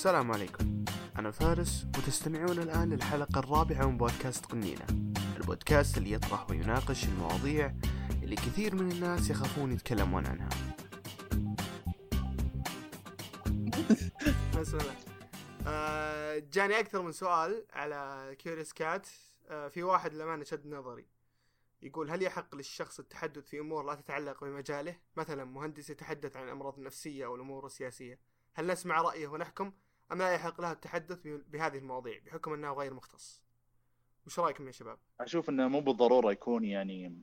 السلام عليكم. أنا فارس وتستمعون الآن للحلقة الرابعة من بودكاست قنينة. البودكاست اللي يطرح ويناقش المواضيع اللي كثير من الناس يخافون يتكلمون عنها. بسم الله آه، جاني أكثر من سؤال على Curious Cat آه، في واحد للأمانة شد نظري. يقول هل يحق للشخص التحدث في أمور لا تتعلق بمجاله؟ مثلا مهندس يتحدث عن الأمراض النفسية أو الأمور السياسية. هل نسمع رأيه ونحكم؟ أم لا يحق له التحدث بهذه المواضيع بحكم أنه غير مختص. وش رأيكم يا شباب؟ أشوف إنه مو بالضرورة يكون يعني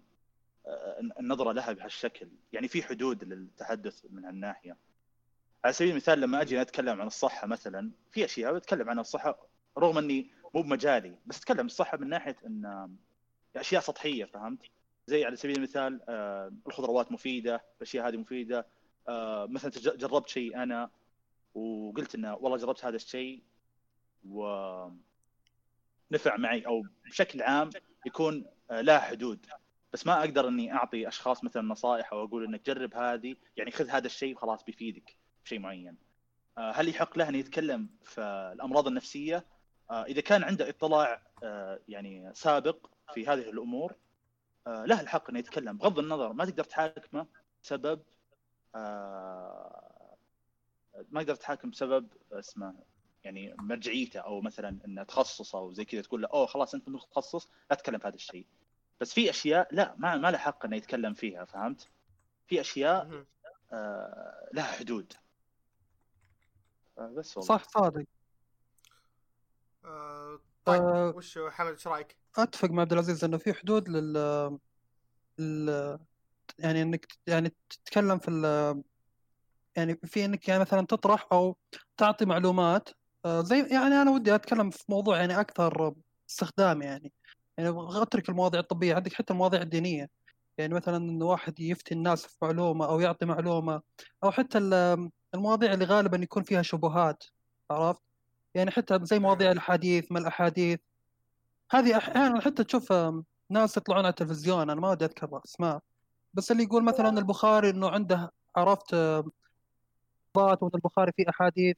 آه، النظرة لها بهالشكل. يعني في حدود للتحدث من هالناحية. على سبيل المثال لما أجي أتكلم عن الصحة مثلا في أشياء بتكلم عن الصحة رغم إني مو بمجالي بس أتكلم الصحة من ناحية إن أشياء سطحية فهمت؟ زي على سبيل المثال آه، الخضروات مفيدة الأشياء هذه مفيدة. آه، مثلا جربت شيء أنا وقلت إنه والله جربت هذا الشيء ونفع معي أو بشكل عام يكون آه، لا حدود بس ما أقدر إني أعطي أشخاص مثلا نصائح أو أقول إنك جرب هذه يعني خذ هذا الشيء وخلاص بيفيدك بشيء معين. آه، هل يحق له ان يتكلم في الأمراض النفسية؟ آه، إذا كان عنده اطلاع يعني سابق في هذه الأمور له الحق إنه يتكلم بغض النظر ما تقدر تحاكمه بسبب ما تقدر تحاكم بسبب اسمه يعني مرجعيته أو مثلا إنه تخصصه أو زي كذا تقول له أوه خلاص أنت متخصص لا تتكلم في هذا الشيء بس في أشياء لا ما ما له حق إنه يتكلم فيها فهمت؟ في أشياء. آه لها حدود آه بس والله صح صادق آه، طيب آه، وش حمد إيش رأيك؟ أتفق مع عبد العزيز إنه في حدود لل لل يعني إنك يعني تتكلم في ال... يعني في إنك يعني مثلا تطرح أو تعطي معلومات آه، زي يعني أنا ودي أتكلم في موضوع يعني أكثر استخدام يعني. يعني أترك المواضيع الطبية عندك حتى المواضيع الدينية. يعني مثلا انه واحد يفتي الناس في معلومة أو يعطي معلومة أو حتى ال- المواضيع اللي غالبا يكون فيها شبهات عرفت؟ يعني حتى زي مواضيع الأحاديث ما الأحاديث. هذه أحيانا حتى تشوف ناس يطلعون على التلفزيون أنا ما ودي اذكر اسماء بس اللي يقول مثلا البخاري إنه عنده عرفت وان البخاري فيه أحاديث.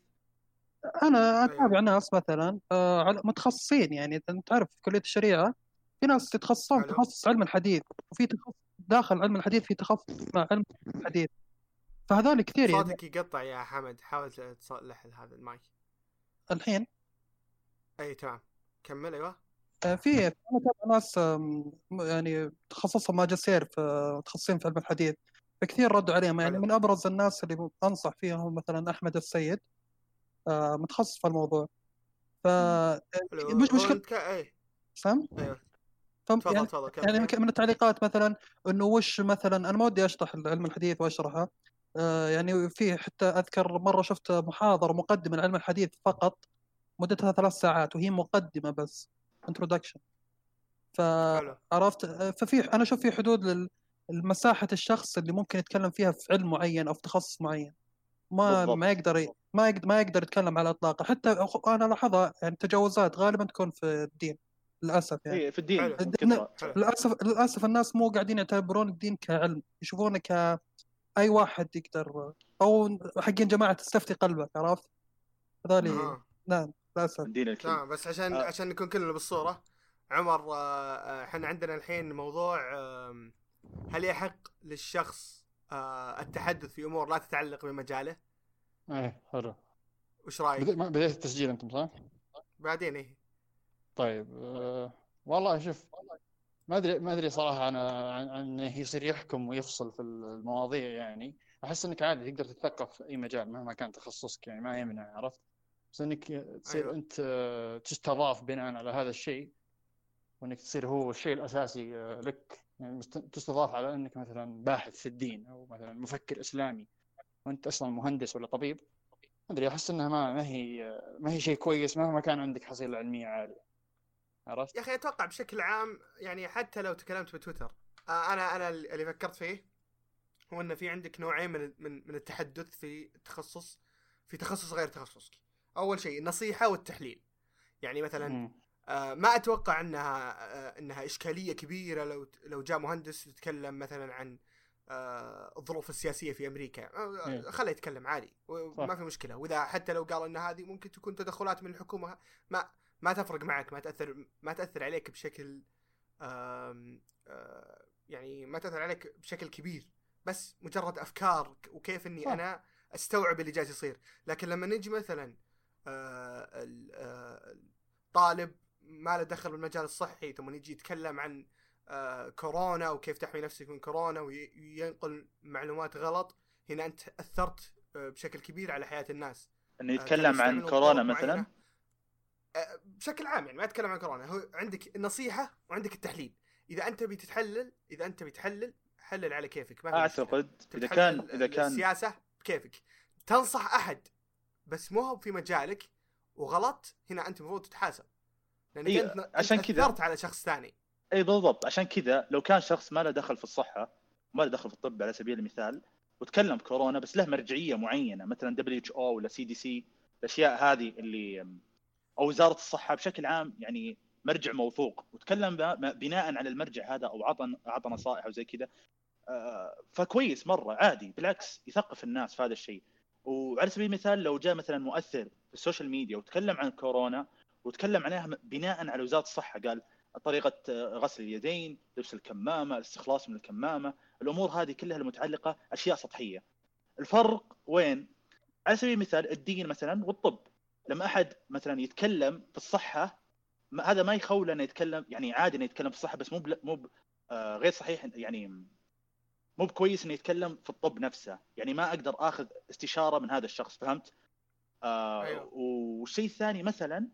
أنا أتابع ناس مثلا آه، على- متخصصين يعني. أنت تعرف في كلية الشريعة في ناس يتخصصون. تخصص علم الحديث وفي تخصص داخل علم الحديث في تخصص مع علم الحديث. فهذول كثير يعني. صوتك يقطع يا حمد حاول تصلح هذا المايك. الحين؟ أي تمام. كمل أيوه. آه، في أنا ناس يعني تخصصهم ماجستير في متخصصين في علم الحديث. فكثير ردوا عليهم. يعني. من أبرز الناس اللي أنصح فيهم مثلا أحمد السيد آه، متخصص في الموضوع. ف حلو. مش هو مشكلة أنت كا- أي. فهم؟ أيوه. فهم تفضل يعني تفضل يعني من التعليقات مثلا إنه وش مثلا أنا ما ودي اشرح علم الحديث وأشرحه آه، يعني في حتى أذكر مرة شفت محاضرة مقدمة لعلم الحديث فقط مدتها ثلاث ساعات وهي مقدمة بس انترودكشن فعرفت ففي أنا أشوف في حدود لل- لمساحه الشخص اللي ممكن يتكلم فيها في علم معين أو في تخصص معين ما بالضبط. ما يقدر ي- ما يقدر ما يقدر يتكلم على إطلاقه حتى أنا لاحظها يعني تجاوزات غالبا تكون في الدين للأسف يعني إيه، في الدين حلو. حلو. للاسف للأسف الناس مو قاعدين يعتبرون الدين كعلم يشوفونه ك أي واحد يقدر أو حقين جماعة تستفتي قلبك عرفت؟ هذول آه. نعم للأسف الدين الكل تمام بس عشان آه. عشان نكون كلنا بالصورة عمر آه، آه، إحنا عندنا الحين موضوع هل يحق للشخص آه، التحدث في أمور لا تتعلق بمجاله؟ إيه حلو وش رأيك؟ بديت التسجيل أنتم صح؟ بعدين إيه طيب أه والله شوف ما أدري ما أدري صراحة عن عن إنه يصير يحكم ويفصل في المواضيع يعني أحس إنك عادي تقدر تتثقف في أي مجال مهما كان تخصصك يعني ما يمنع عرفت بس إنك تصير أيوة. أنت آه، تستضاف بناء على هذا الشيء وإنك تصير هو الشيء الأساسي آه، لك يعني تستضاف على إنك مثلا باحث في الدين أو مثلا مفكر إسلامي وأنت أصلا مهندس ولا طبيب ما أدري أحس إنها ما ما هي ما هي شيء كويس مهما كان عندك حصيلة علمية عالية عرفت؟ يا أخي أتوقع بشكل عام يعني حتى لو تكلمت بتويتر آه، أنا أنا اللي فكرت فيه هو إن في عندك نوعين من من من التحدث في التخصص في تخصص غير تخصصك أول شيء النصيحة والتحليل يعني مثلا مم. آه، ما أتوقع إنها آه، إنها إشكالية كبيرة لو لو جاء مهندس يتكلم مثلا عن آه، الظروف السياسية في أمريكا إيه. خليه يتكلم عادي صح. في مشكلة وإذا حتى لو قال إن هذه ممكن تكون تدخلات من الحكومة ما ما تفرق معك ما تأثر ما تأثر عليك بشكل يعني ما تأثر عليك بشكل كبير بس مجرد أفكار وكيف إني صح. أنا أستوعب اللي جالس يصير لكن لما نجي مثلا ال- طالب ما له دخل بالمجال الصحي ثم يجي يتكلم عن آه، كورونا وكيف تحمي نفسك من كورونا وينقل معلومات غلط هنا انت أثرت آه، بشكل كبير على حياة الناس. إنه آه، يتكلم عن كورونا مثلا؟ بشكل عام يعني ما اتكلم عن كورونا هو عندك النصيحه وعندك التحليل. إذا أنت بتتحلل إذا أنت بتحلل حلل على كيفك ما. أعتقد إذا كان إذا كان السياسة بكيفك. تنصح أحد بس مو هو في مجالك وغلط هنا أنت المفروض تتحاسب. لأنك إيه، أنت عشان كذا- أثرت على شخص ثاني. اي بالضبط. عشان كذا لو كان شخص ما له دخل في الصحة ما له دخل في الطب على سبيل المثال وتكلم كورونا بس له مرجعية معينة مثلا WHO ولا CDC الأشياء هذه اللي أو وزارة الصحة بشكل عام يعني مرجع موثوق. وتكلم بناء على المرجع هذا أو عطى عطى نصائح أو زي كذا آه، فكويس مرة عادي بالعكس يثقف الناس في هذا الشيء. وعلى سبيل المثال لو جاء مثلا مؤثر في ال social media وتكلم عن كورونا وتكلم عنها بناء على وزارة الصحة قال طريقة آه، غسل اليدين، لبس الكمامة، الاستخلاص من الكمامة، الأمور هذه كلها المتعلقة أشياء سطحية. الفرق وين؟ على سبيل المثال الدين مثلا والطب، لما أحد مثلا يتكلم في الصحة ما هذا ما يخول إنه يتكلم يعني عادي إنه يتكلم في الصحة بس مو مو آه، غير صحيح يعني مو بكويس إنه يتكلم في الطب نفسه، يعني ما أقدر آخذ استشارة من هذا الشخص فهمت؟ آه أيوه. والشيء الثاني مثلا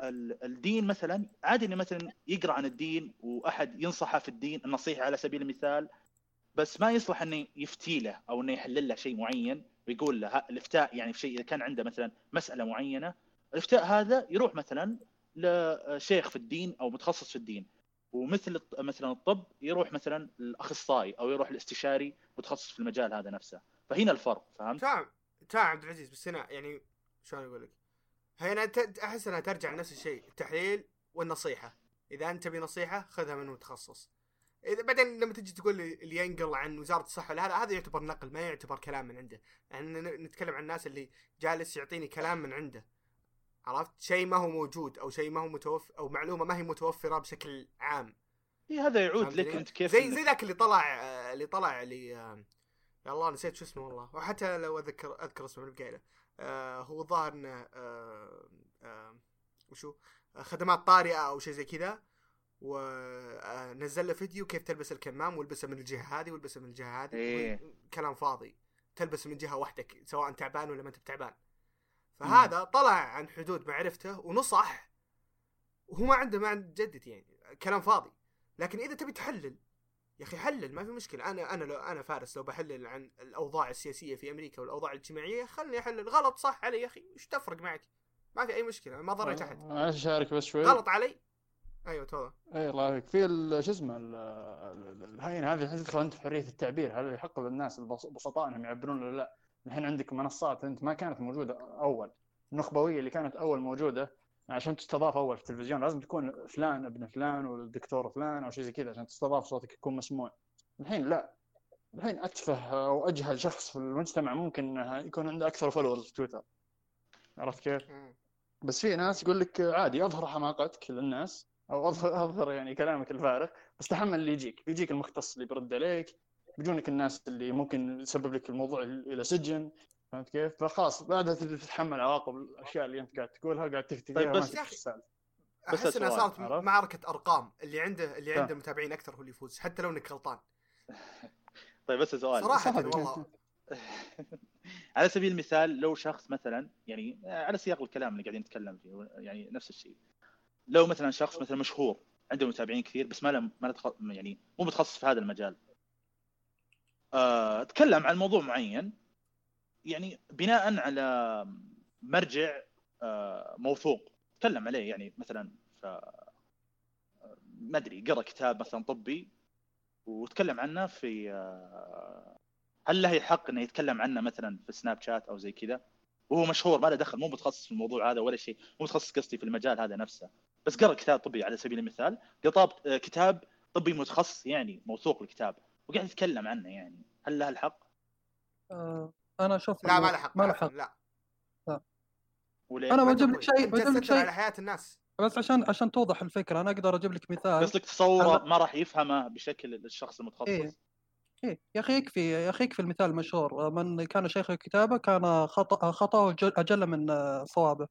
الدين مثلا عادي إنه مثلا يقرأ عن الدين وأحد ينصحه في الدين النصيحة على سبيل المثال بس ما يصلح إنه يفتي له أو إنه يحلل له شيء معين ويقول له الافتاء يعني في شيء إذا كان عنده مثلا مسألة معينة الافتاء هذا يروح مثلا لشيخ في الدين أو متخصص في الدين ومثل مثلا الطب يروح مثلا الاخصائي أو يروح الاستشاري متخصص في المجال هذا نفسه فهنا الفرق فهمت؟ تمام تمام عبد العزيز بس هنا يعني شلون أقول لك؟ هنا أحس إنها ترجع لنفس الشيء التحليل والنصيحة. إذا أنت تبي نصيحة خذها من متخصص إذا بعدين لما تجي تقول لي اللي ينقل عن وزارة الصحة ولا هذا هذا يعتبر نقل ما يعتبر كلام من عنده. يعني ن- نتكلم عن الناس اللي جالس يعطيني كلام من عنده. عرفت؟ شيء ما هو موجود أو شيء ما هو متوفر أو معلومة ما هي متوفرة بشكل عام. إيه هذا يعود لك؟ أنت كيف زي زي ذاك اللي طلع اللي طلع اللي آه، يا الله نسيت شو اسمه والله. وحتى لو اذكر أذكر اسمه اللي بقايله. آه هو الظاهر إنه آه آه وشو خدمات طارئة أو شيء زي كذا ونزل له فيديو كيف تلبس الكمام والبسه من الجهة هذه والبسه من الجهة هذه إيه. كلام فاضي. تلبس من جهة وحدك سواء تعبان ولا ما أنت بتعبان. فهذا طلع عن حدود معرفته ونصح وهو ما عنده ما عنده جدت يعني كلام فاضي. لكن إذا تبي تحلل يا أخي حلل ما في مشكلة. أنا أنا لو أنا فارس لو بحلل عن الأوضاع السياسية في أمريكا والأوضاع الاجتماعية خلني أحلل. غلط صح علي يا أخي. إيش تفرق معك؟ ما في أي مشكلة ما ضريت أحد. معلش أشارك بس شوي. غلط علي. أيوه تفضل. إي الله يعافيك في شو اسمه ال- ال- ال- الهين هذه تدخل أنت في حرية التعبير. هل يحق للناس البس- البسطاء انهم يعبرون ولا لا؟ الحين عندك منصات أنت ما كانت موجودة أول. النخبوية اللي كانت أول موجودة عشان تستضاف أول في التلفزيون لازم تكون فلان ابن فلان والدكتور فلان أو شيء زي كذا عشان تستضاف صوتك يكون مسموع. الحين لا. الحين أتفه أو أجهل شخص في المجتمع ممكن يكون عنده أكثر followers في تويتر. عرفت كيف؟ بس في ناس يقول لك عادي أظهر حماقتك للناس أو اظهر أظهر يعني كلامك الفارغ بس تحمل اللي يجيك. بيجيك المختص اللي بيرد عليك بيجونك الناس اللي ممكن يسبب لك الموضوع إلى سجن. فهمت كيف؟ فخلاص بعدها تبدا تتحمل عواقب الأشياء اللي أنت قاعد تقولها قاعد تفتي طيب بس يا بس أحس إنها صارت؟ معركة أرقام اللي عنده اللي. عنده متابعين أكثر هو اللي يفوز حتى لو إنك غلطان طيب بس سؤال صراحة. والله على سبيل المثال لو شخص مثلا يعني على سياق الكلام اللي قاعدين نتكلم فيه يعني نفس الشيء لو مثلا شخص مثلا مشهور عنده متابعين كثير بس ما له ما يعني مو متخصص في هذا المجال آه، تكلم عن موضوع معين يعني بناء على مرجع آه، موثوق تكلم عليه. يعني مثلا ف ما أدري قرأ كتاب مثلا طبي وتكلم عنه في آه، هل له حق إنه يتكلم عنه مثلا في سناب شات أو زي كذا؟ وهو مشهور ما له دخل مو متخصص في الموضوع هذا ولا شيء مو متخصص قصدي في المجال هذا نفسه. بس قرأ كتاب طبي على سبيل المثال قطاب آه، كتاب طبي متخصص يعني موثوق الكتاب وقاعد يتكلم عنه يعني. هل لها الحق؟ آه، أنا أشوف لا ما له حق ما له حق لا. وليه؟ أنا ما بجيب تقول. لك شيء بجيب لك تسيطر على شيء حياه الناس. بس عشان عشان توضح الفكرة أنا أقدر أجيب لك مثال. قصدك تصوره أنا- ما راح يفهمه بشكل الشخص المتخصص. إيه. إيه. يا أخي يكفي يا أخي يكفي المثال المشهور. من كان شيخ الكتابة كان خطأ خطأه جل- أجل من آه، صوابه.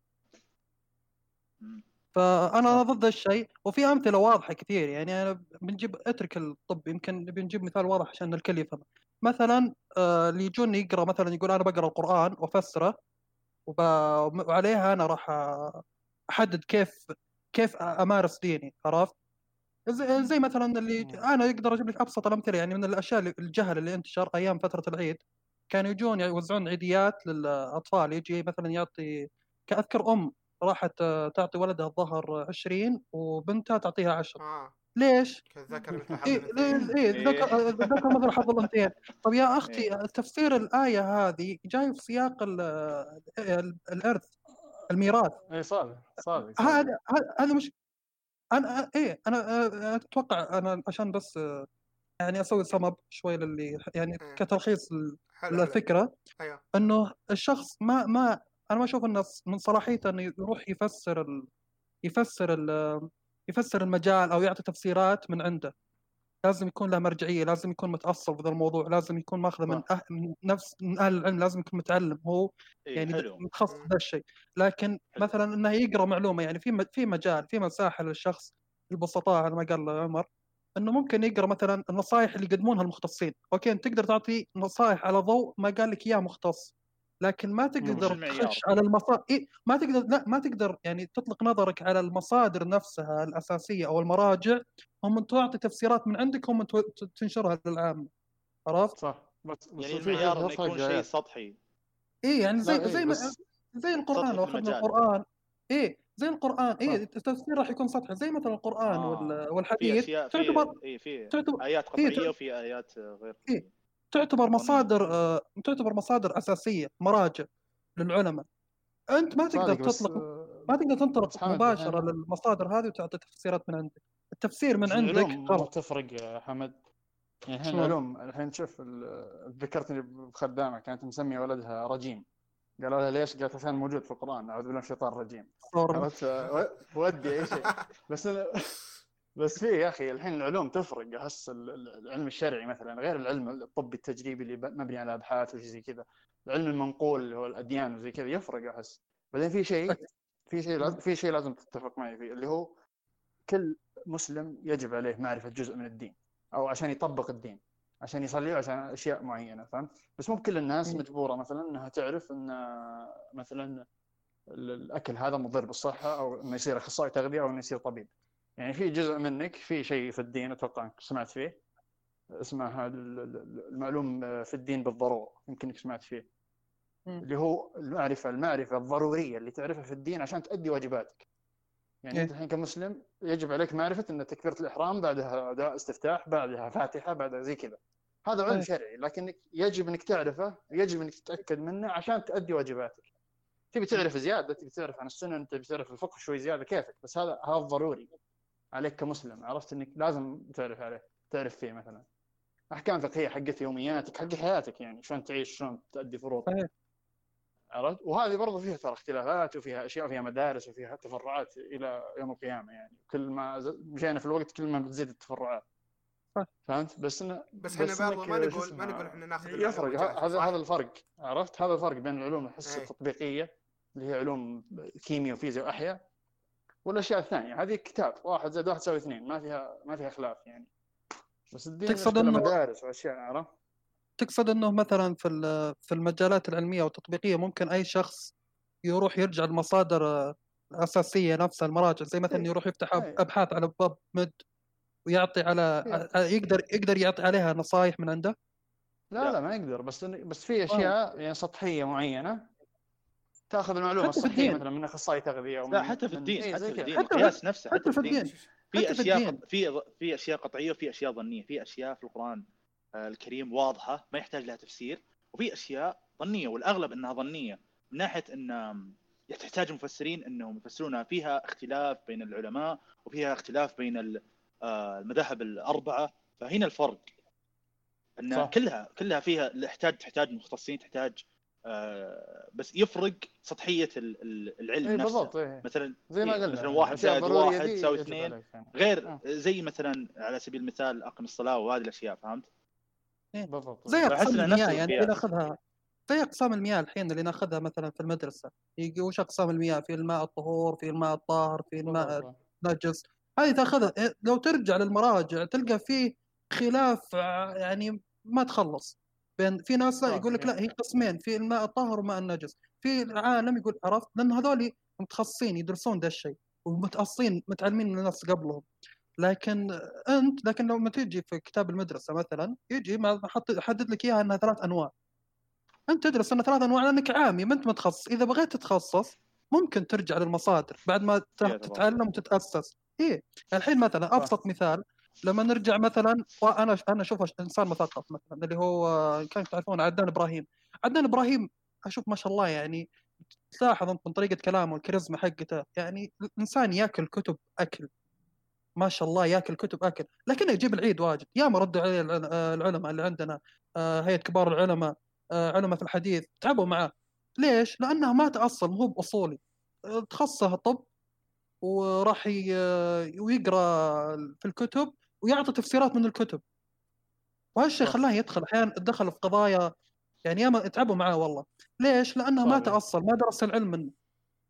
فأنا. ضد الشيء. وفي أمثلة واضحة كثير. يعني أنا بنجيب أترك الطب يمكن بنجيب مثال واضح عشان الكل يفهم. مثلا آه، اللي يجوني يقرأ مثلا يقول أنا بقرأ القرآن وأفسره وب... وعليها أنا راح آه، أحدد كيف كيف أمارس ديني عرفت؟ زي, زي مثلا اللي. أنا أقدر أجيب لك أبسط الأمثلة يعني من الأشياء اللي- الجهل اللي انتشر أيام فترة العيد كانوا يجون يوزعون عيديات للأطفال يجي مثلا يعطي كأذكر أم راحت آه، تعطي ولدها الظهر 20 وبنتها تعطيها 10 آه ليش؟ كذكر مثل حظ الاثنين. ليه- إيه ذكر إيه. ذكر مثل حظ الأنثيين طب يا إيه. أختي تفسير الآية هذه جاي في سياق ال- ال- الارث الميراث اي صادق صادق. هذا هذا- مش أنا إيه أنا أتوقع أنا عشان بس يعني أسوي سم اب شوي للي يعني إيه. كتلخيص للفكرة أيوه إنه الشخص ما ما أنا ما أشوف انه من صلاحيته إنه يروح يفسر ال... يفسر ال... يفسر المجال أو يعطي تفسيرات من عنده لازم يكون له مرجعية لازم يكون متأصل بهذا الموضوع لازم يكون ماخذه من. أه... من نفس من أهل العلم لازم يكون متعلم هو إيه يعني حلو متخصص مم. بهذا الشيء لكن حلو. مثلا إنه يقرأ معلومة يعني في م- في مجال في مساحة للشخص البسطاء على ما قال عمر إنه ممكن يقرأ مثلا النصائح اللي يقدمونها المختصين أوكي أنت تقدر تعطي نصائح على ضوء ما قال لك إياه مختص لكن ما تقدر؟ تخش على المصادر إيه ما تقدر لا ما تقدر يعني تطلق نظرك على المصادر نفسها الأساسية أو المراجع هم تعطي تفسيرات من عندك هم تنشرها للعامه عرفت؟ صح بس بس يعني المعيار إنه يكون شيء. سطحي إيه يعني زي إيه زي ما بس زي القرآن سطحي لو أخذنا. القرآن إيه زي القرآن إيه التفسير راح يكون سطحي زي مثلا القرآن آه. وال- في والحديث اشياء تعتبر في إيه في تعتبر آيات إيه قطعية وفي آيات غير إيه. تعتبر. مصادر آه، تعتبر مصادر أساسية مراجع للعلماء. أنت ما تقدر تطلق آه، ما تقدر تنطلق مباشرة الحين- للمصادر هذه وتعطي تفسيرات من عندك. التفسير من عندك غلط. تفرق يا حمد. يعني؟ العلوم الحين شوف ذكرتني بخدامة كانت مسمية ولدها رجيم. قالوا لها ليش؟ قالت عشان موجود في القرآن أعوذ بالله من الشيطان الرجيم. عرفت و- ودي أي شيء. بس أنا بس في يا أخي الحين العلوم تفرق. ال- العلم الشرعي مثلا غير العلم الطبي التجريبي اللي مبني على أبحاث وشي زي كذا. العلم المنقول اللي هو الأديان وزي كذا يفرق أحس بعدين في شيء في شيء لازم في شيء لازم تتفق معي فيه اللي هو كل مسلم يجب عليه معرفة جزء من الدين أو عشان يطبق الدين عشان يصلي عشان أشياء معينة فهمت؟ بس مو بكل الناس مم. مجبورة مثلا أنها تعرف أن مثلا ال- الأكل هذا مضر بالصحة أو أنه يصير أخصائي تغذية أو أنه يصير طبيب. يعني في جزء منك في شيء في الدين أتوقع أنك سمعت فيه. اسمه المعلوم في الدين بالضرورة يمكن إنك سمعت فيه. مم. اللي هو المعرفة المعرفة الضرورية اللي تعرفها في الدين عشان تؤدي واجباتك. يعني إيه. انت الحين كمسلم يجب عليك معرفة إن تكبيرة الإحرام بعدها دعاء استفتاح بعدها فاتحة بعدها زي كذا. هذا علم إيه. شرعي لكنك يجب إنك تعرفه يجب إنك تتأكد منه عشان تؤدي واجباتك. تبي تعرف زيادة تبي تعرف عن السنن تبي تعرف الفقه شوي زيادة كيفك؟ بس هذا هذا ضروري. عليك كمسلم عرفت إنك لازم تعرف عليه تعرف فيه مثلا أحكام فقهية حقت يومياتك حق حياتك يعني شلون تعيش شلون تؤدي فروض. عرفت وهذه برضو فيها ترى اختلافات وفيها أشياء فيها مدارس وفيها تفرعات إلى يوم القيامة يعني كل ما ز- مشينا في الوقت كل ما بتزيد التفرعات صح. فهمت بس انه بس إحنا إنك ما نقول ما نقول إحنا ناخذ يفرق هذا؟ هذا الفرق عرفت هذا الفرق بين العلوم الحس أي. التطبيقية اللي هي علوم كيمياء وفيزياء واحياء والأشياء الثانية هذه كتاب واحد زائد واحد يساوي اثنين ما فيها ما فيها خلاف يعني بس الدين تقصد إنه- مدارس وأشياء عرفت تقصد إنه مثلا في في المجالات العلمية والتطبيقيه ممكن أي شخص يروح يرجع المصادر الأساسية نفسها المراجع زي مثلا إيه. يروح يفتح إيه. أبحاث على باب مد ويعطي على إيه. يقدر يقدر يعطي عليها نصائح من عنده لا لا. لا ما يقدر بس بس في أشياء يعني سطحية معينة تاخذ المعلومة حتى في الصحية الدين. مثلا من أخصائي تغذية أو لا من حتى في من- الدين إيه حتى زي في. الدين. حتى في- القياس نفسه حتى في الدين. في حتى أشياء في في أشياء قطعية وفي أشياء ظنية. في أشياء في القرآن آه، الكريم واضحة ما يحتاج لها تفسير. وفي أشياء ظنية والأغلب إنها ظنية من ناحية إن تحتاج مفسرين إنهم يفسرونها فيها اختلاف بين العلماء وفيها اختلاف بين آه، المذاهب الأربعة. فهنا الفرق إن صح. كلها كلها فيها تحتاج تحتاج مختصين تحتاج بس يفرق سطحية ال- ال- العلم اي نفسه بالضبط إيه. مثلا زي ما إيه، قلنا مثلا واحد زائد واحد يساوي اثنين. غير آه. زي مثلا على سبيل المثال أقم الصلاة وهذه الأشياء فهمت؟ بالضبط زي أقسام المياه يعني. ناخذها زي أقسام المياه الحين اللي ناخذها مثلا في المدرسة يجي وش أقسام المياه في الماء الطهور في الماء الطاهر في الماء. النجس هذه تاخذها إيه، لو ترجع للمراجع تلقى فيه خلاف ع- يعني ما تخلص بين في ناس يقول لك لا يعني. هي قسمين في الماء الطاهر والماء النجس في العالم يقول عرفت؟ لأن هذول متخصصين يدرسون ده الشيء ومتأصلين متعلمين من الناس قبلهم. لكن أنت لكن لو ما تجي في كتاب المدرسة مثلا يجي يحدد لك إياها إنها ثلاث أنواع. أنت تدرس إنها ثلاث أنواع لأنك عامي ما أنت متخصص. إذا بغيت تتخصص ممكن ترجع للمصادر بعد ما فيها تتعلم وتتأسس. إيه الحين مثلا. أبسط مثال لما نرجع مثلا وأنا أنا اشوفه إنسان مثقف مثلا اللي هو كان تعرفون عدنان إبراهيم. عدنان إبراهيم أشوف ما شاء الله يعني تلاحظ أنت من طريقة كلامه الكاريزما حقته يعني الانسان ياكل كتب أكل. ما شاء الله ياكل كتب أكل. لكنه يجيب العيد واجد. يا ما ردوا عليه الع- العلماء اللي عندنا آه، هيئة كبار العلماء آه، علماء في الحديث تعبوا معاه. ليش؟ لأنه ما تأصل مو بأصولي. تخصصه طب وراح ويقرأ في الكتب ويعطي تفسيرات من الكتب وهالشيء. خلاه يدخل أحيانا دخل في قضايا يعني ياما تعبوا معاه والله ليش؟ لأنه ما. تأصل ما درس العلم منه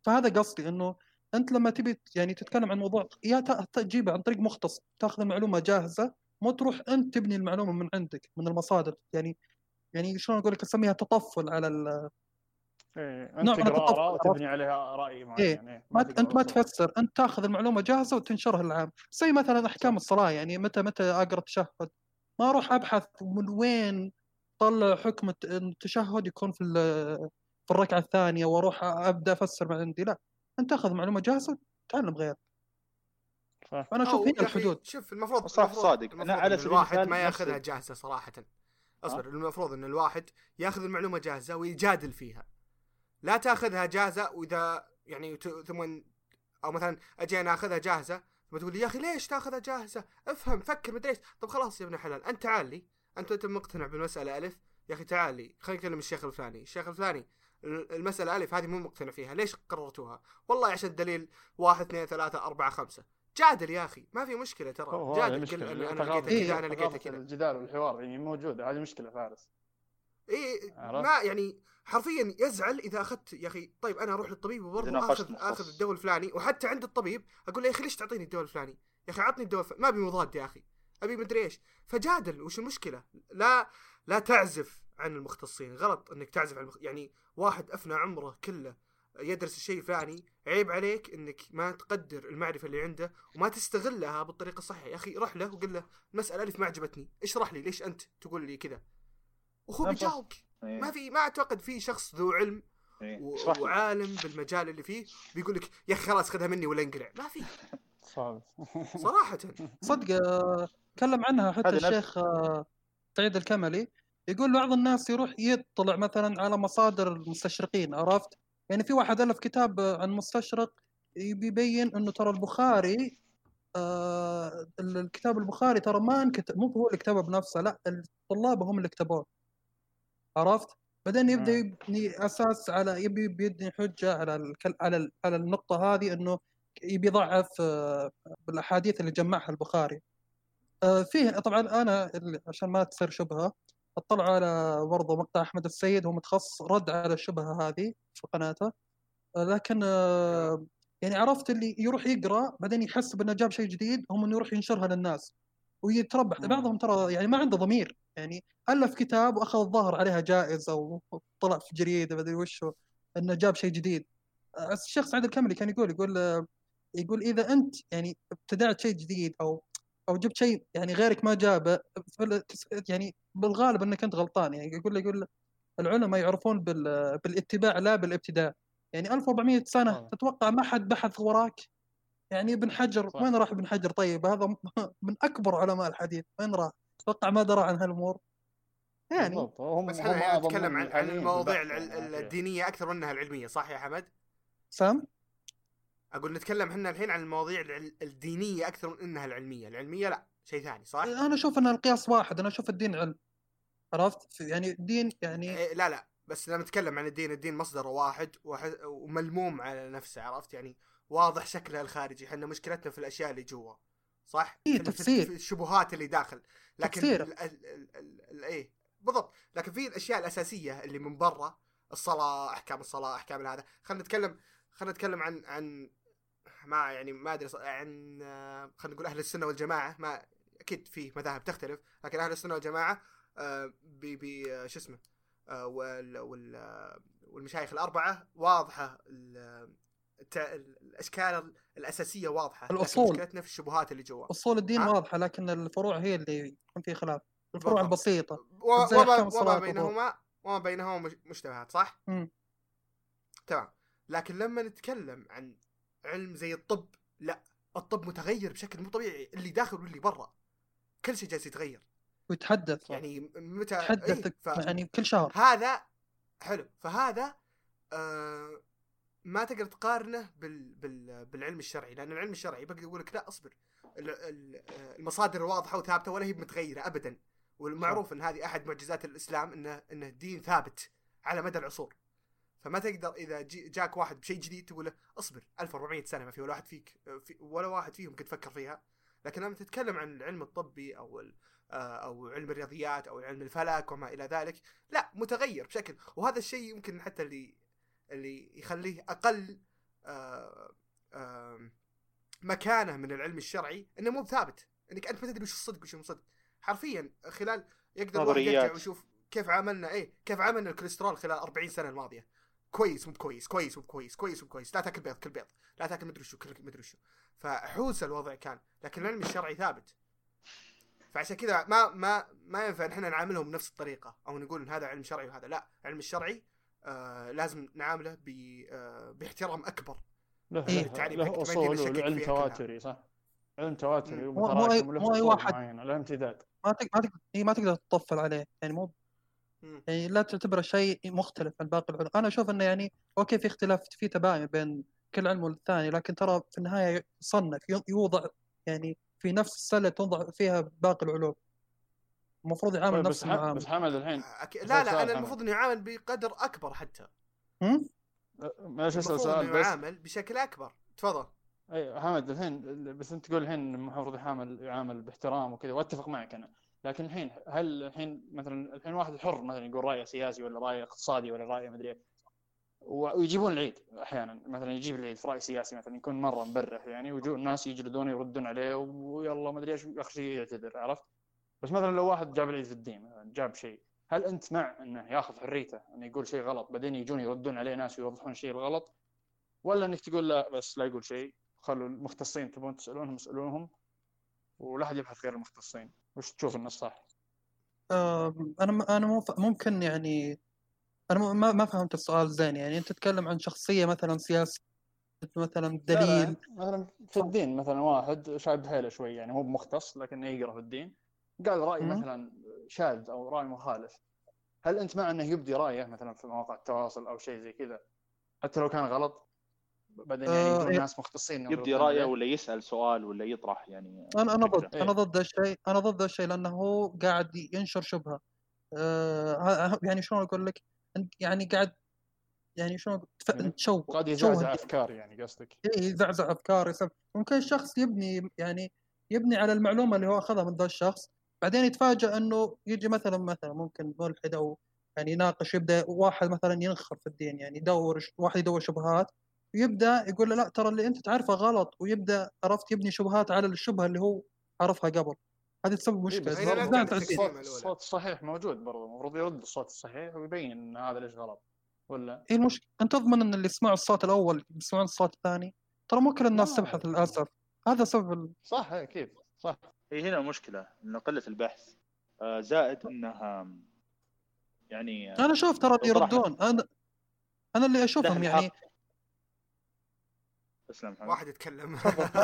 فهذا قصدي إنه أنت لما تبي يعني تتكلم عن موضوع يا تجيبه عن طريق مختص تأخذ المعلومه جاهزة مو تروح أنت تبني المعلومة من عندك من المصادر يعني يعني شلون أقول لك أسميها تطفل على ال... إيه. نوع أنت من تقرا التطفل، اراء عرفت؟ وتبني عليها رأي معين إيه. يعني ما أنت ما. تفسر أنت تاخذ المعلومة جاهزة وتنشرها للعام زي مثلا أحكام. الصلاة يعني متى متى أقرأ التشهد ما أروح أبحث من وين طلع حكم الت- التشهد يكون في ال- في الركعة الثانية وأروح أبدأ أفسر من عندي لا أنت تاخذ معلومة جاهزة وتعلم غير صح. فانا أشوف هنا الحدود شوف المفروض صح، المفروض- صادق. المفروض على إن سبيل الواحد ما ياخذها جاهزة صراحة أصبر المفروض إن الواحد ياخذ المعلومة جاهزة ويجادل فيها لا تاخذها جاهزة وإذا يعني ثم أو مثلا أجي أنا أخذها جاهزة ثم تقول لي يا أخي ليش تاخذها جاهزة؟ افهم فكر مدري إيش. طب خلاص يا ابن الحلال أنت تعال لي. أنت أنت مقتنع بالمسألة ألف؟ يا أخي تعال لي. خلينا نكلم الشيخ الفلاني. الشيخ الفلاني ال- المسألة ألف هذه مو مقتنع فيها. ليش قررتوها؟ والله عشان الدليل واحد اثنين ثلاثة أربعة خمسة. جادل يا أخي. ما في مشكلة ترى. جادل قل ثقافة- لقيته كذا ثقافة لقيته كذا الجدال والحوار يعني موجودة. هذه مشكلة فارس. اي؟ ما يعني حرفيا يزعل إذا أخذت يا أخي طيب أنا أروح للطبيب وبرضه أخذ. آخذ الدواء الفلاني وحتى عند الطبيب أقول له يا أخي ليش تعطيني الدواء الفلاني؟ يا أخي عطني الدواء الفلاني ما أبي مضاد يا أخي أبي مدري إيش فجادل وش المشكلة؟ لا لا تعزف عن المختصين غلط إنك تعزف عن المخ... يعني واحد أفنى عمره كله يدرس الشيء الفلاني عيب عليك إنك ما تقدر المعرفة اللي عنده وما تستغلها بالطريقة الصحيحة يا أخي روح له وقل له المساله ألف ما عجبتني اشرح لي ليش أنت تقول لي كذا وهو. بيجاوبك إيه. ما في ما أعتقد في شخص ذو علم. و- لي. وعالم بالمجال اللي فيه بيقول لك يا أخي خلاص خذها مني ولا انقلع ما في. صعب صراحة. صدق آه، تكلم عنها حتى الشيخ آه، سعيد الكملي. يقول بعض الناس يروح يطلع مثلا على مصادر المستشرقين عرفت؟ يعني في واحد ألف كتاب آه، عن مستشرق بيبين إنه ترى البخاري آه ال- الكتاب البخاري ترى ما انكتب مو هو اللي كتبه بنفسه لا الطلاب هم اللي كتبوه. عرفت؟ بعدين يبدأ. يبني أساس على يبي بيبني حجة على الكل على ال- على النقطة هذه إنه يبي يضعف آه، بالأحاديث اللي جمعها البخاري. آه، فيه طبعا أنا عشان ما تصير شبهة أطلع على برضه مقطع أحمد السيد هو متخصص رد على الشبهة هذه في قناته. آه، لكن يعني عرفت اللي يروح يقرأ بعدين يحس بإنه جاب شيء جديد هم إنه يروح ينشرها للناس. ويتربح مم. بعضهم ترى يعني ما عنده ضمير. يعني ألف كتاب وأخذ الظاهر عليها جائزة وطلع في جريدة ما أدري وشو إنه جاب شيء جديد. الشيخ سعد الكملي كان يقول يقول يقول إذا أنت يعني ابتدعت شيء جديد أو أو جبت شيء يعني غيرك ما جابه يعني بالغالب إنك أنت غلطان. يعني يقول يقول العلماء يعرفون بال- بالاتباع لا بالابتداء. يعني 1400 سنة آه. تتوقع ما حد بحث وراك؟ يعني ابن حجر صح. وين راح ابن حجر طيب هذا من أكبر علماء الحديث وين راح؟ أتوقع ما درى عن هالامور يعني بالضبط هم بس هم إحنا الحين أعظم نتكلم من عن المواضيع يعني. الدينية أكثر منها العلمية صح يا حمد؟ سام أقول نتكلم إحنا الحين عن المواضيع الدينية أكثر من إنها العلمية، العلمية لا شيء ثاني صح؟ أنا أشوف أن القياس واحد أنا أشوف الدين علم عرفت يعني الدين يعني إيه لا لا بس لما نتكلم عن الدين الدين مصدره واحد وح- وملموم على نفسه عرفت يعني واضح شكله الخارجي إحنا مشكلتنا في الأشياء اللي جوا صح؟ إيه، تفسير. في الشبهات اللي داخل لكن إيه بالضبط لكن في الأشياء الأساسية اللي من برا الصلاة أحكام الصلاة أحكام هذا خلينا نتكلم خلينا نتكلم عن عن ما يعني ما أدري عن خلينا نقول أهل السنة والجماعة ما أكيد في مذاهب تختلف لكن أهل السنة والجماعة آه، ب ب آه، شو اسمه آه، وال وال والمشايخ الأربعة واضحة الأشكال الأساسية واضحة لكن الأصول. مشكلتنا في الشبهات اللي جوا اصول الدين ها؟ واضحة لكن الفروع هي اللي يكون في خلاف الفروع بالضبط. البسيطة و- وما, وما. بينهما وما بينهما مش- مشتبهات صح؟ مم. تمام لكن لما نتكلم عن علم زي الطب لا الطب متغير بشكل مو طبيعي اللي داخل واللي برا كل شيء جالس يتغير ويتحدث يعني متى يتحدث إيه، ف... يعني كل شهر هذا حلو فهذا آه ما تقدر تقارنه بال... بال... بالعلم الشرعي لأن العلم الشرعي بقدر أقول لك لا اصبر. ال- ال- المصادر واضحة وثابتة ولا هي متغيرة ابدا. والمعروف إن هذه أحد معجزات الإسلام انه إنه دين ثابت على مدى العصور. فما تقدر إذا جاك واحد بشيء جديد تقول له اصبر 1400 سنة ما في ولا واحد فيك في ولا واحد فيهم كنت تفكر فيها. لكن لما تتكلم عن العلم الطبي أو آه، أو علم الرياضيات أو علم الفلك وما إلى ذلك لا متغير بشكل. وهذا الشيء يمكن حتى اللي اللي يخليه أقل آه، آه، مكانة من العلم الشرعي إنه مو ثابت. إنك أنت ما تدري وش الصدق وش مو صدق. حرفيا خلال يقدر. يرجع ويشوف كيف عملنا إيه كيف عملنا الكوليسترول خلال 40 سنة الماضية. كويس مو كويس كويس مو كويس كويس مو كويس لا تأكل بيض كل بيض لا تأكل مدري شو كل مدري شو فحوسه الوضع كان لكن العلم الشرعي ثابت. فعشان كذا ما ما ما ينفع إن إحنا نعاملهم بنفس الطريقة أو نقول إن هذا علم شرعي وهذا. لا العلم الشرعي آه لازم نعامله ب آه باحترام أكبر له إيه، له, التعريف حقك له ما أصول وعلم. تواتري صح علم تواتري. مو- ومتراكم أصول واحد. معينه له امتداد ما تقدر ما تقدر إيه ما تقدر تطفل عليه يعني مو. يعني لا تعتبره شيء مختلف عن باقي العلوم أنا أشوف إنه يعني أوكي في اختلاف في تباين بين كل علم والثاني لكن ترى في النهاية يصنف يوضع يعني في نفس السلة تنضع فيها باقي العلوم المفروض يعامل طيب نفس المعامله بس حمد الحين. بس لا لا أنا. المفروض إنه يعامل بقدر أكبر حتى هم؟ معلش أسأل المفروض سؤال إنه بس يعامل بشكل أكبر تفضل أي حمد الحين بس أنت تقول الحين المفروض يعامل يعامل باحترام وكذا وأتفق معك أنا لكن الحين هل الحين مثلا الحين واحد حر مثلا يقول رايه سياسي ولا رايه اقتصادي ولا رايه مدري ويجيبون العيد أحيانا مثلا يجيب العيد في رأي سياسي مثلا يكون مرة مبرح يعني ويجون الناس يجلدونه يردون عليه ويلا مدري إيش اخر شيء يعتذر عرفت؟ بس مثلا لو واحد جاب العيد في الدين مثلا جاب شيء هل أنت مع إنه ياخذ حريته إنه يقول شيء غلط بعدين يجون يردون عليه ناس ويوضحون الشيء الغلط؟ ولا إنك تقول لا بس لا يقول شيء خلوا المختصين تبون تسألونهم اسالوهم ولا أحد يبحث غير المختصين. وش تشوف إنه الصح؟ أنا أنا مو ممكن يعني أنا مو- ما ما فهمت السؤال زين. يعني أنت تتكلم عن شخصية مثلا سياسية مثلا لا دليل. لا مثلا في الدين مثلا واحد شاد حيله شوي يعني هو مختص لكنه يقرأ في الدين. قال رأي مم. مثلا شاذ أو رأي مخالف هل أنت مع أنه يبدي رأيه مثلا في مواقع التواصل أو شيء زي كذا حتى لو كان غلط بعدين يعني آه، يجون إيه. ناس مختصين يبدي رأيه. ولا يسأل سؤال ولا يطرح يعني أنا أنا. ضد إيه. أنا ضد الشيء أنا ضد الشيء لأنه هو قاعد ينشر شبهة آه ه- يعني شلون أقول لك يعني قاعد يعني شلون تف- يعني تشوه قاعد يزعزع. أفكار يعني قصدك إيه يزعزع أفكار يسب ممكن الشخص يبني يعني يبني على المعلومة اللي هو أخذها من ذا الشخص بعدين يتفاجأ إنه يجي مثلا مثلا ممكن ملحد أو يعني يناقش يبدأ واحد مثلا ينخر في الدين يعني يدور واحد يدور شبهات ويبدأ يقول له لا ترى اللي أنت تعرفه غلط ويبدأ عرفت يبني شبهات على الشبهة اللي هو عرفها قبل هذه تسبب مشكلة الدين. للتقسيم. الصوت, الصحيح موجود برضه المفروض يرد الصوت الصحيح ويبين إن هذا ليش غلط ولا إيه المشكلة أنت تضمن إن اللي يسمعوا الصوت الأول يسمعون الصوت الثاني ترى مو كل الناس لا. تبحث للأسف هذا سبب ال... صح إيه، أكيد صح. هي هنا المشكلة انه قلة البحث آه، زائد إنها يعني آه، أنا أشوف ترى اللي لو طرحت- يردون أنا أنا اللي أشوفهم يعني محمد واحد يتكلم. آسف.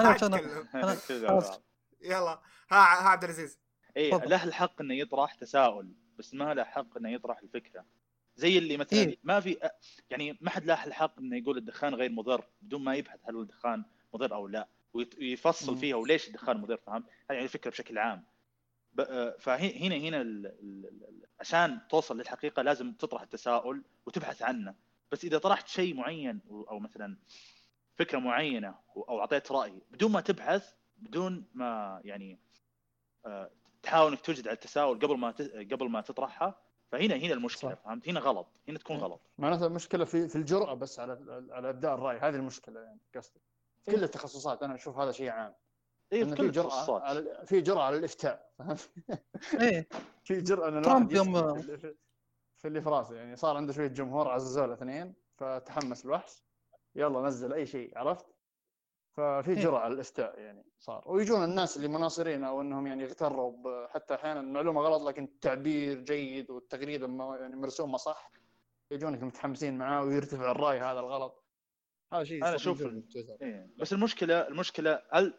يلا. ها ها عبد العزيز. اي. له الحق إنه يطرح تساؤل بس ما له حق إنه يطرح الفكرة. زي اللي مثلا إيه. ما في يعني ما حد له الحق إنه يقول الدخان غير مضر بدون ما يبحث هل الدخان مضر أو لا. ويفصل. فيها وليش الدخان مضر فهمت؟ هذه يعني الفكرة بشكل عام آه، فهنا هنا ال- ال- ال- عشان توصل للحقيقة لازم تطرح التساؤل وتبحث عنه بس إذا طرحت شيء معين أو مثلا فكرة معينة أو أعطيت رأي بدون ما تبحث بدون ما يعني آه، تحاول إنك توجد على التساؤل قبل ما قبل ما تطرحها فهنا هنا المشكلة صح. فهمت هنا غلط هنا تكون مم. غلط معناته المشكلة في في الجرأة بس على على إبداء الرأي هذه المشكلة يعني قصدي في كل التخصصات أنا أشوف هذا شيء عام اي في كل التخصصات على في جرأة على الإفتاء؟ إيه في جرأة ان ترامب الواحد يوم- في اللي- في راسه يعني صار عنده شوية جمهور عززوه الاثنين فتحمس الوحش يلا نزل أي شيء عرفت؟ ففي إيه. جرأة على الإفتاء يعني صار ويجون الناس اللي مناصرين أو إنهم يعني يغتروا ب- حتى أحيانا المعلومة غلط لكن التعبير جيد والتغريده يعني مرسومه صح يجونك متحمسين معاه ويرتفع الرأي هذا الغلط هذا شيء في تويتر. إيه. بس المشكلة المشكلة هل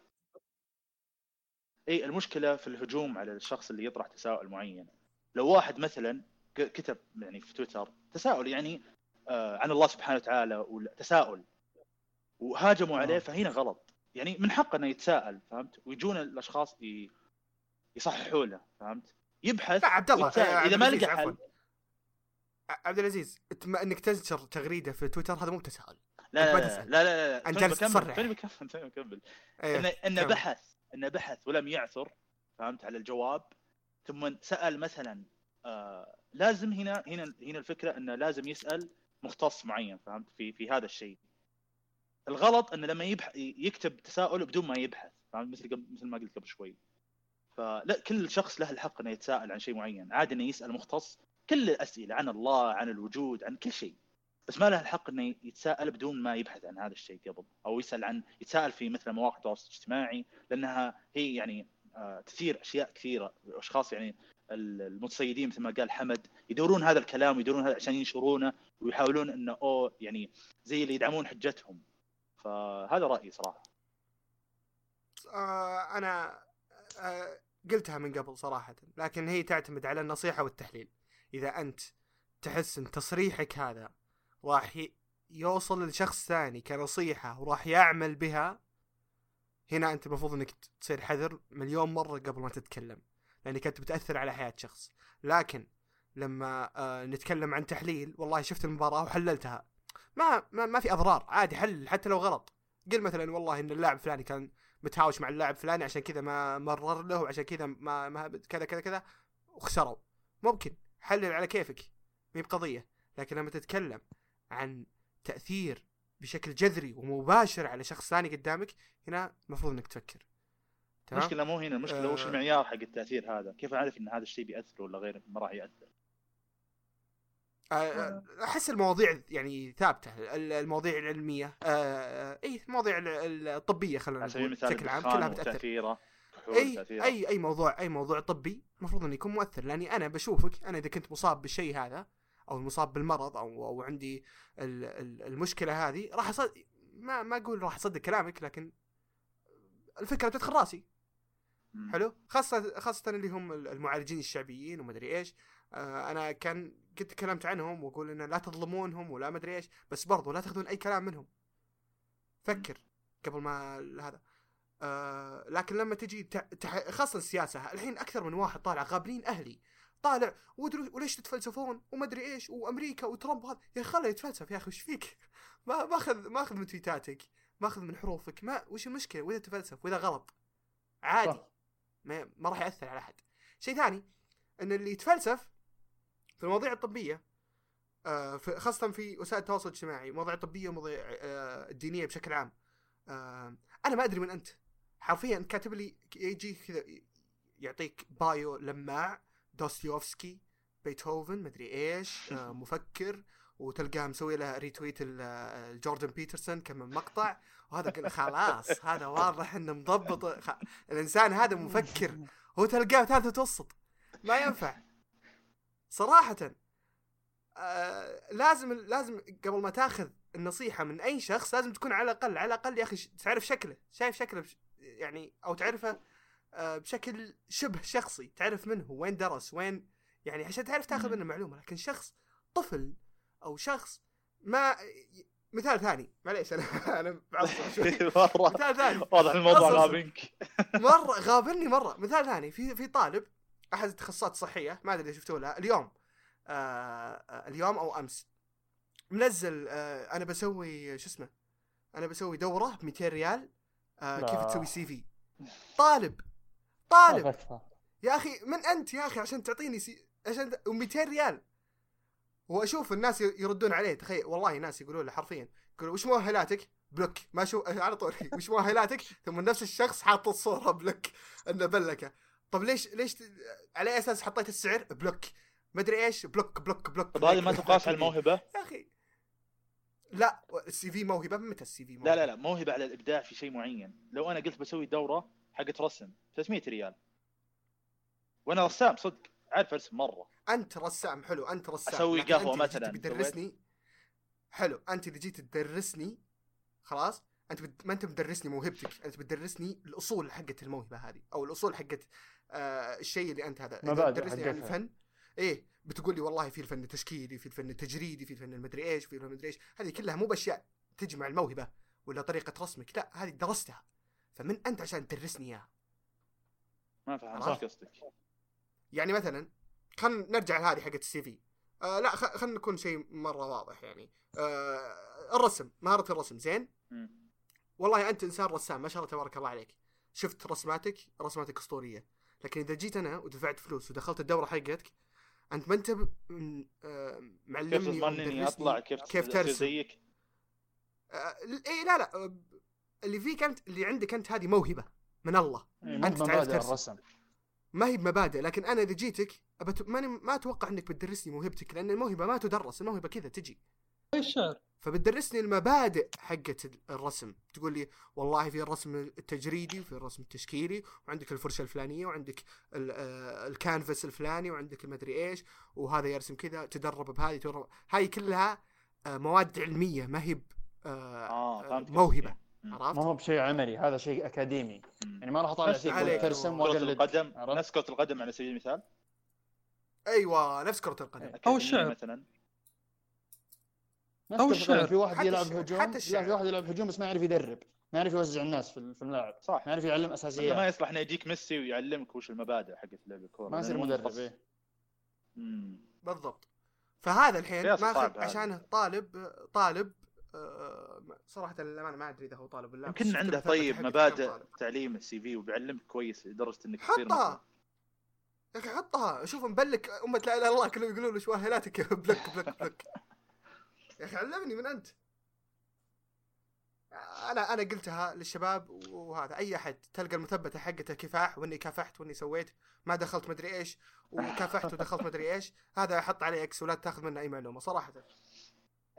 اي المشكلة في الهجوم على الشخص اللي يطرح تساؤل معين لو واحد مثلا كتب يعني في تويتر تساؤل يعني آه عن الله سبحانه وتعالى ولا تساؤل وهاجموا عليه آه. فهنا غلط يعني من حقه إنه يتساءل فهمت ويجون الأشخاص ي- يصححوا له فهمت يبحث لا عبد الله. آه، إذا ما لقى. حل عبد العزيز إنك تنشر تغريدة في تويتر هذا مو بتساؤل لا لا لا. لا لا, بكمل تصرح. توني بكمل توني بكمل. انه انه. بحث انه بحث ولم يعثر فهمت على الجواب. ثم سأل مثلا آه لازم هنا هنا هنا الفكرة إنه لازم يسأل مختص معين فهمت؟ في في هذا الشيء. الغلط إنه لما يبحث يكتب تساؤل بدون ما يبحث فهمت؟ مثل قبل- مثل ما قلت قبل شوي. فلا كل شخص له الحق إنه يتساءل عن شيء معين. عادي إنه يسأل مختص كل الأسئلة عن الله عن الوجود عن كل شيء. بس ما له الحق إنه يتساءل بدون ما يبحث عن هذا الشيء قبل أو يسأل عن يتساءل في مثل مواقع التواصل الاجتماعي لأنها هي يعني آه، تثير أشياء كثيرة. أشخاص يعني ال- المتصيدين مثل ما قال حمد يدورون هذا الكلام ويدورون هذا عشان ينشرونه ويحاولون إنه أو يعني زي اللي يدعمون حجتهم. فهذا رأيي صراحة. آه أنا آه قلتها من قبل صراحة لكن هي تعتمد على النصيحة والتحليل. إذا أنت تحس إن تصريحك هذا راح يوصل لشخص ثاني كنصيحة وراح يعمل بها. هنا أنت المفروض إنك ت- تصير حذر مليون مرة قبل ما تتكلم لانك انت بتأثر على حياة شخص. لكن لما آه نتكلم عن تحليل والله شفت المباراة وحللتها. ما ما, ما في أضرار عادي حلل حتى لو غلط. قل مثلا والله إن اللاعب فلاني كان متهاوش مع اللاعب فلاني عشان كذا ما مرر له وعشان كذا ما, ما كذا كذا كذا وخسروا. ممكن حلل على كيفك مي بقضية. لكن لما تتكلم عن تأثير بشكل جذري ومباشر على شخص ثاني قدامك هنا المفروض إنك تفكر. تمام؟ المشكلة مو هنا المشكلة وش آه. المعيار حق التأثير هذا؟ كيف أعرف إن هذا الشيء بيأثر ولا غير ما راح يأثر. آه، أحس المواضيع يعني ثابتة ال- المواضيع العلمية آه، اي المواضيع ال- ال- الطبية خلينا نقول بشكل عام كلها بتأثر. أي أي أي موضوع أي موضوع طبي المفروض إنه يكون مؤثر لأني أنا بشوفك أنا إذا كنت مصاب بالشيء هذا أو مصاب بالمرض أو أو عندي ال- ال- المشكلة هذه راح أصد... ما ما أقول راح أصدق كلامك لكن الفكرة بتدخل رأسي. حلو؟ خاصه خاصة اللي هم المعالجين الشعبيين ومدري إيش. آه أنا كان قد تكلمت عنهم وأقول انه لا تظلمونهم ولا مدري إيش بس برضو لا تأخذون أي كلام منهم. فكر قبل ما هذا. آه لكن لما تجي تح... خاصة السياسة الحين أكثر من واحد طالع غابرين أهلي. طالع. وليش تتفلسفون؟ ومدري إيش وأمريكا وترامب وهذا. يا أخي خله يتفلسف يا أخي وش فيك؟ ما ماخذ ماخذ من تويتاتك ماخذ من حروفك. ما وش المشكلة؟ وإذا تفلسف وإذا غلط. عادي. صح. ما, ما راح يأثر على أحد. شيء ثاني إن اللي يتفلسف في المواضيع الطبية آه في خاصة في وسائل التواصل الاجتماعي مواضيع طبية ومواضيع آه الدينية بشكل عام. آه أنا ما أدري من أنت. حرفيا كاتب لي يجي كذا يعطيك bio لماع دوستويفسكي بيتهوفن مدري إيش آه مفكر وتلقاه مسوي له retweet ال- آه، الجوردن بيترسون كم من مقطع. وهذا قلنا خلاص هذا واضح إنه مضبط. خ... الإنسان هذا مفكر هو تلقاه ثالث متوسط. ما ينفع. صراحة آه لازم لازم قبل ما تاخذ النصيحة من أي شخص لازم تكون على الأقل على الأقل يا أخي تعرف شكله شايف شكله يعني أو تعرفه بشكل شبه شخصي. تعرف منه وين درس وين يعني عشان تعرف تاخذ. منه معلومة. لكن شخص طفل أو شخص ما مثال ثاني. معليش بعصب شوي. مره مثال ثاني. واضح الموضوع غابنك. مرة غابني مرة. مثال ثاني في في طالب أحد التخصصات الصحية ما أدري إذا شفتوه لأ، اليوم آه آه، اليوم أو أمس منزل آه أنا بسوي شو اسمه أنا بسوي دورة ب 200 ريال آه. كيف تسوي CV. طالب طالب. أكثر. يا أخي من أنت يا أخي عشان تعطيني C... عشان و200 ريال؟ وأشوف الناس يردون عليه. تخيل والله ناس يقولون له حرفيا يقولوا وش مؤهلاتك؟ block. ما شو على طول وش مؤهلاتك؟ ثم نفس الشخص حاط الصورة block إنه بلكه. طب ليش ليش على أي أساس حطيت السعر؟ block. ما أدري إيش. block block block. طب هذه ما تقاس على الموهبة؟ يا أخي. لا ال CV موهبة. متى ال CV لا لا لا. موهبة على الإبداع في شيء معين. لو أنا قلت بسوي دورة حقت رسم 300 ريال. وأنا رسام صدق عارف أرسم مرة. أنت رسام حلو. أنت رسام. أسوي لكن قهوة أنت إذا جيت مثلاً، بتدرسني حلو. أنت إذا جيت تدرسني خلاص أنت بت... ما أنت بتدرسني موهبتك. أنت بتدرسني الأصول حقت الموهبة هذه أو الأصول حقت آه الشيء اللي أنت هذا. مبادئ بتدرسني عن حقتها. الفن إيه بتقول لي والله في الفن التشكيلي في الفن التجريدي في الفن المدري إيش في الفن المدري إيش. هذه كلها مو بأشياء تجمع الموهبة ولا طريقة رسمك. لا هذه درستها. فمن أنت عشان تدرسني إياها. ما فهمت. إيش قصدك. يعني مثلا خلينا نرجع لهذه حقت السي في. آه لا خلينا نكون شيء مرة واضح يعني. آه الرسم مهارة الرسم زين؟ مم. والله أنت إنسان رسام ما شاء الله تبارك الله عليك. شفت رسماتك؟ رسماتك أسطورية. لكن إذا جيت أنا ودفعت فلوس ودخلت الدورة حقتك أنت ما أنت م- آه، كيف معلمني إني مدرسني أطلع؟ كيف كيف ترسم؟ زيك؟ آه، اي لا لا اللي فيك انت اللي عندك انت هذه موهبة من الله إيه، مو تعرف مبادئ ترسم. الرسم ما هي بمبادئ لكن أنا إذا جيتك أبت... ماني ما أتوقع إنك بتدرسني موهبتك لأن الموهبة ما تدرس الموهبة كذا تجي الشعر فبتدرسني المبادئ حقت الرسم تقول لي والله في الرسم التجريدي وفي الرسم التشكيلي وعندك الفرشة الفلانية وعندك ال- آه، الكانفاس الفلاني وعندك المدري إيش وهذا يرسم كذا تدرب بهذه تدرب هاي كلها آه، مواد علمية ما هي آه، آه. موهبة. عرفت؟ ما هو بشيء عملي هذا شيء أكاديمي. يعني ما راح أطالع فيك عليك. ترسم وأقلد القدم؟ نفس كرة القدم على سبيل المثال أيوه نفس كرة القدم. أكاديمية الشعر. مثلا القدم، الشعر. في واحد يلعب. هجوم حتى الشعر. في واحد يلعب هجوم بس ما يعرف يدرب ما يعرف يوزع الناس في في الملاعب صح ما يعرف يعلم أساسيات ما يصلح إنه يجيك ميسي ويعلمك وش المبادئ حقت لعب الكورة ما يصير مدرب. إيه. بالضبط فهذا الحين ماخذ. عشان طالب طالب صراحة للأمانة ما أدري إذا هو طالب ولا يمكن عنده طيب مبادئ. تعليم السي في وبيعلمك كويس لدرجة إنك. حطها! يا أخي حطها! شوف مبلك أمة لا إله إلا الله كلهم يقولون وش مؤهلاتك بلك بلك بلك. يا أخي علمني من أنت. أنا أنا قلتها للشباب وهذا أي أحد تلقى المثبتة حقته كفاح وإني كافحت وإني سويت ما دخلت مدري إيش وكافحت ودخلت مدري إيش هذا حط عليه X ولا تاخذ منه أي معلومة صراحة.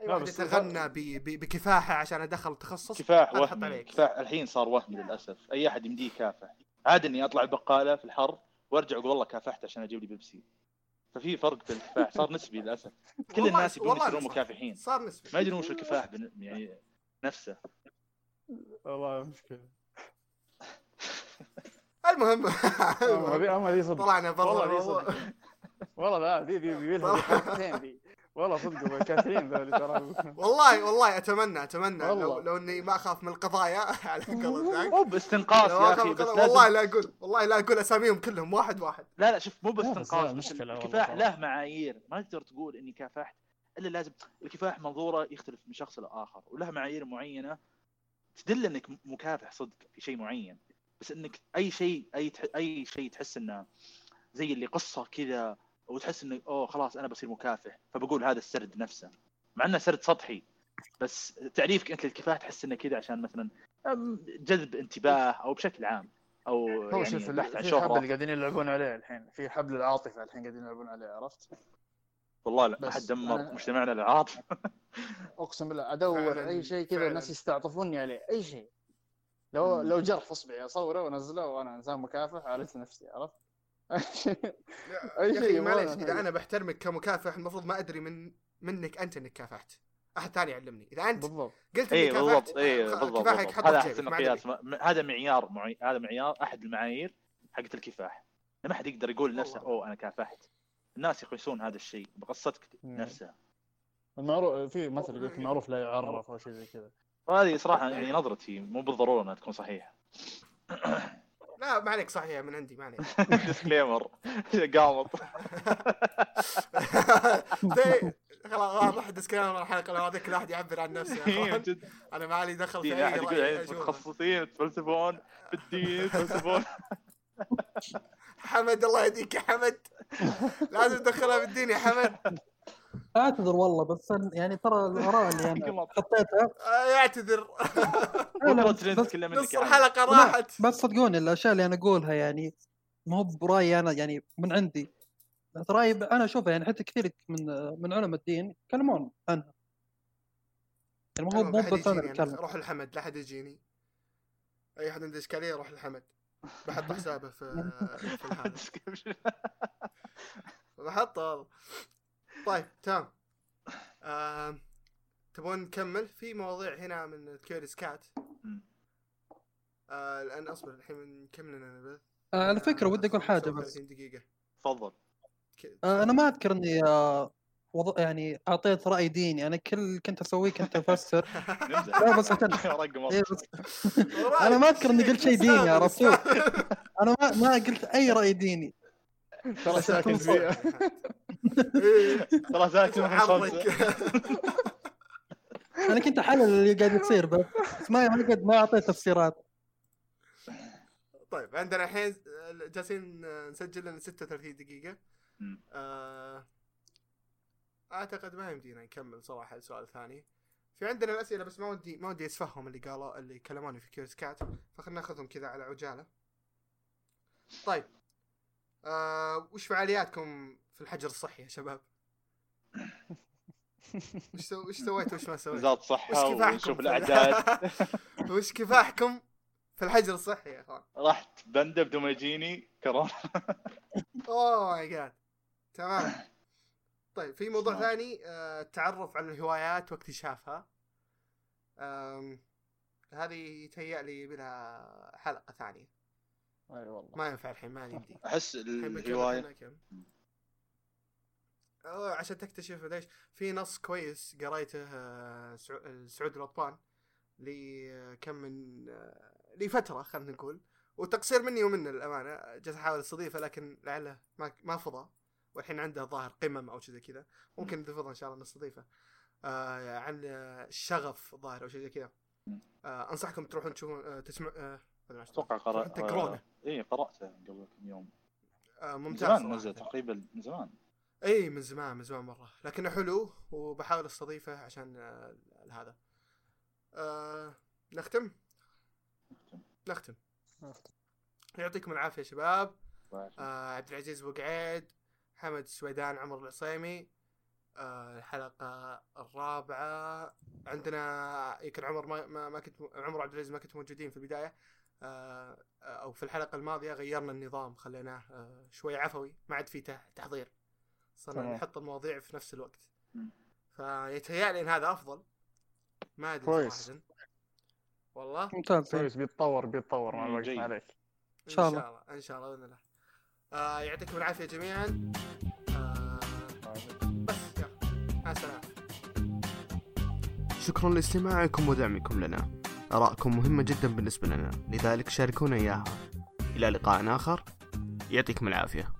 اي لا، واحد بس يتغنى بكفاحه عشان أدخل تخصص كفاح X. كفاح الحين صار وهمي للأسف. أي أحد يمديه يكافح. عادي إني أطلع البقالة في الحر وأرجع أقول والله كافحت عشان أجيب لي بيبسي. ففي فرق في الكفاح. صار نسبي للأسف. كل الناس يبون والله يصيرون. مكافحين. صار نسبي. ما يدرون وش الكفاح بن- يعني نفسه. والله مشكلة. المهم. هذه هذه صدق. طلعنا برا. والله لا ذي ذي ذي لها حلقتين ذي والله صدق كاثرين ذولي ترى. والله والله اتمنى أتمنى لو, والله. لو إني ما أخاف من القضايا. على قول ذاك مو باستنقاص يا أخي بس القضايا. والله لازم لا أقول والله لا أقول أساميهم كلهم واحد واحد. لا لا شوف مو باستنقاص مشكلة الكفاح. له معايير. ما تقدر تقول إني كافحت إلا لازم الكفاح منظوره يختلف من شخص لآخر وله معايير معينة تدل إنك مكافح صدق في شيء معين. بس إنك أي شيء أي تح... أي شيء تحس إنه زي اللي قصة كذا وتحس إنه أوه خلاص أنا بصير مكافح. فبقول هذا السرد نفسه. مع إنه سرد سطحي. بس تعريفك أنت للكفاح تحس إنه كذا عشان مثلا جذب انتباه أو بشكل عام. أو هو يعني شوف بحث عن في حبل شهره قاعدين يلعبون عليه الحين. في حبل العاطفة الحين قاعدين يلعبون عليه عرفت؟ والله لا ما بس حد دمر أنا- مجتمعنا العاطفة. أقسم بالله أدور أي شيء كذا. الناس يستعطفوني عليه. أي شيء. لو. لو جرح أصبعي أصوره وانزله وأنا إنسان مكافح عالجت نفسي عرفت؟ أي شيء يا معليش. إذا أنا بحترمك كمكافح المفروض ما أدري من منك أنت إنك كافحت أحد ثاني يعلمني إذا أنت بالضبط قلت اي انك كافحت بالضبط اي خ- بالضبط. حطه هذا في أحسن. مقياس هذا معيار معي... هذا معيار أحد المعايير حقت الكفاح ما حد يقدر يقول لنفسه. أوه أنا كافحت الناس يقيسون هذا الشيء بقصتك. نفسها المعروف في مثل يقول لك المعروف لا يعرف أو شيء زي كذا وهذه صراحة يعني نظرتي مو بالضرورة إنها تكون صحيحة لا ما عليك صحيح من عندي ما عليك. disclaimer قامط. خلاص واضح disclaimer الحلقة هذيك الواحد يعبر عن نفسه إيه، أنا ما لي دخل في دين أي أحد يقول رأي يعني أشوفه. متخصصين يتفلسفون بالدين يتفلسفون. حمد الله يهديك يا حمد. لازم تدخلها بالدين يا حمد. أعتذر والله بس يعني ترى الاراء اللي أنا حطيتها. آه، تتكلم منك نص. الحلقة راحت. بس صدقوني الأشياء اللي أنا أقولها يعني ما هو برأيي أنا يعني من عندي. رأيي ب- أنا أشوفها يعني حتى كثير من من علماء الدين يتكلمون عنها. يعني ما هو مو بس أنا أنا. أتكلم. روح لحمد لا أحد يجيني. أي أحد عنده إشكالية روح لحمد. بحط حسابه في في بحطه. والله طيب تمام. تبون نكمل؟ في مواضيع هنا من كيوريس كات. آه الآن أصبر الحين نكمل بث آه، على فكرة ودي أقول حاجة 35 بس. دقيقة. تفضل. آه، أنا ما أذكر إني آه، وض... يعني أعطيت رأي ديني. أنا كل اللي كنت أسويه كنت أفسر. لا بس عشان إيه أنا ما أذكر إني قلت شيء ديني، عرفت؟ أنا ما ما قلت أي رأي ديني. ترى إيه. ترى ساكن من خمسه أنا كنت احلل اللي قاعد يصير بس ما ما قد ما أعطيت تفسيرات. طيب عندنا الحين جالسين نسجل لنا 36 دقيقة. آه أعتقد ما يمدينا نكمل صراحة السؤال الثاني. في عندنا الأسئلة بس ما ودي ما ودي اسفههم اللي قالوا اللي كلموني في Curious Cat فخلنا ناخذهم كذا على عجالة. طيب آه وش فعالياتكم في الحجر الصحي يا شباب؟ وش سو... وش سويتوا؟ وش ما سويتوا؟ وزارة وش الصحه كفاحكم ونشوف في- الأعداد. وش كفاحكم في الحجر الصحي يا إخوان؟ رحت بنده بدون ما يجيني كورونا. أوه ماي جاد. تمام. طيب في موضوع. ثاني آه، التعرف على الهوايات واكتشافها. هذه يتهيأ لي بلها حلقة ثانية. أي والله. ما ينفع الحين ما يمدي أحس الحين بنكمل الهوايه هنا كم. أوه، عشان تكتشف ليش في نص كويس قريته آه، سعو- سعود الأطبان لي آه، من آه، لفترة خلينا نقول. وتقصير مني ومنه للأمانة. جالس أحاول أستضيفه لكن لعله ما ما فضى. والحين عنده ظاهر قمم أو شيء زي كذا. ممكن إذا فضى إن شاء الله نستضيفه. آه عن الشغف ظاهر أو شيء زي كذا. آه أنصحكم تروحون تشوفون آه تسمع آه. أتوقع تروحون تقرونه اي قرأته قبل كم يوم. آه من ممتاز زمان صراحة. نزل تقريبا من زمان. إي من زمان من زمان مرة. لكنه حلو وبحاول أستضيفه عشان آه، هذا. آه نختم؟ نختم. يعطيكم العافية يا شباب. آه عبد العزيز بوقعيد حمد السويدان عمر العصيمي. آه الحلقة الرابعة. عندنا يمكن عمر ما ما, ما كنت عمر وعبد العزيز ما كنتوا موجودين في البداية. آه أو في الحلقة الماضية غيرنا النظام خليناه آه شوي عفوي ما عاد في تح- تحضير. صرنا. نحط المواضيع في نفس الوقت. فيتهيألي إن هذا أفضل. ما أدري كويس. والله. ممتاز. كويس. بيتطور بيتطور. مع الوقت. معليش إن شاء. الله. إن شاء الله بإذن الله. آه يعطيكم العافية جميعا. آه بس يلا. مع السلامة. شكرا لاستماعكم ودعمكم لنا. آراءكم مهمة جدا بالنسبة لنا. لذلك شاركونا إياها. إلى لقاء آخر. يعطيكم العافية.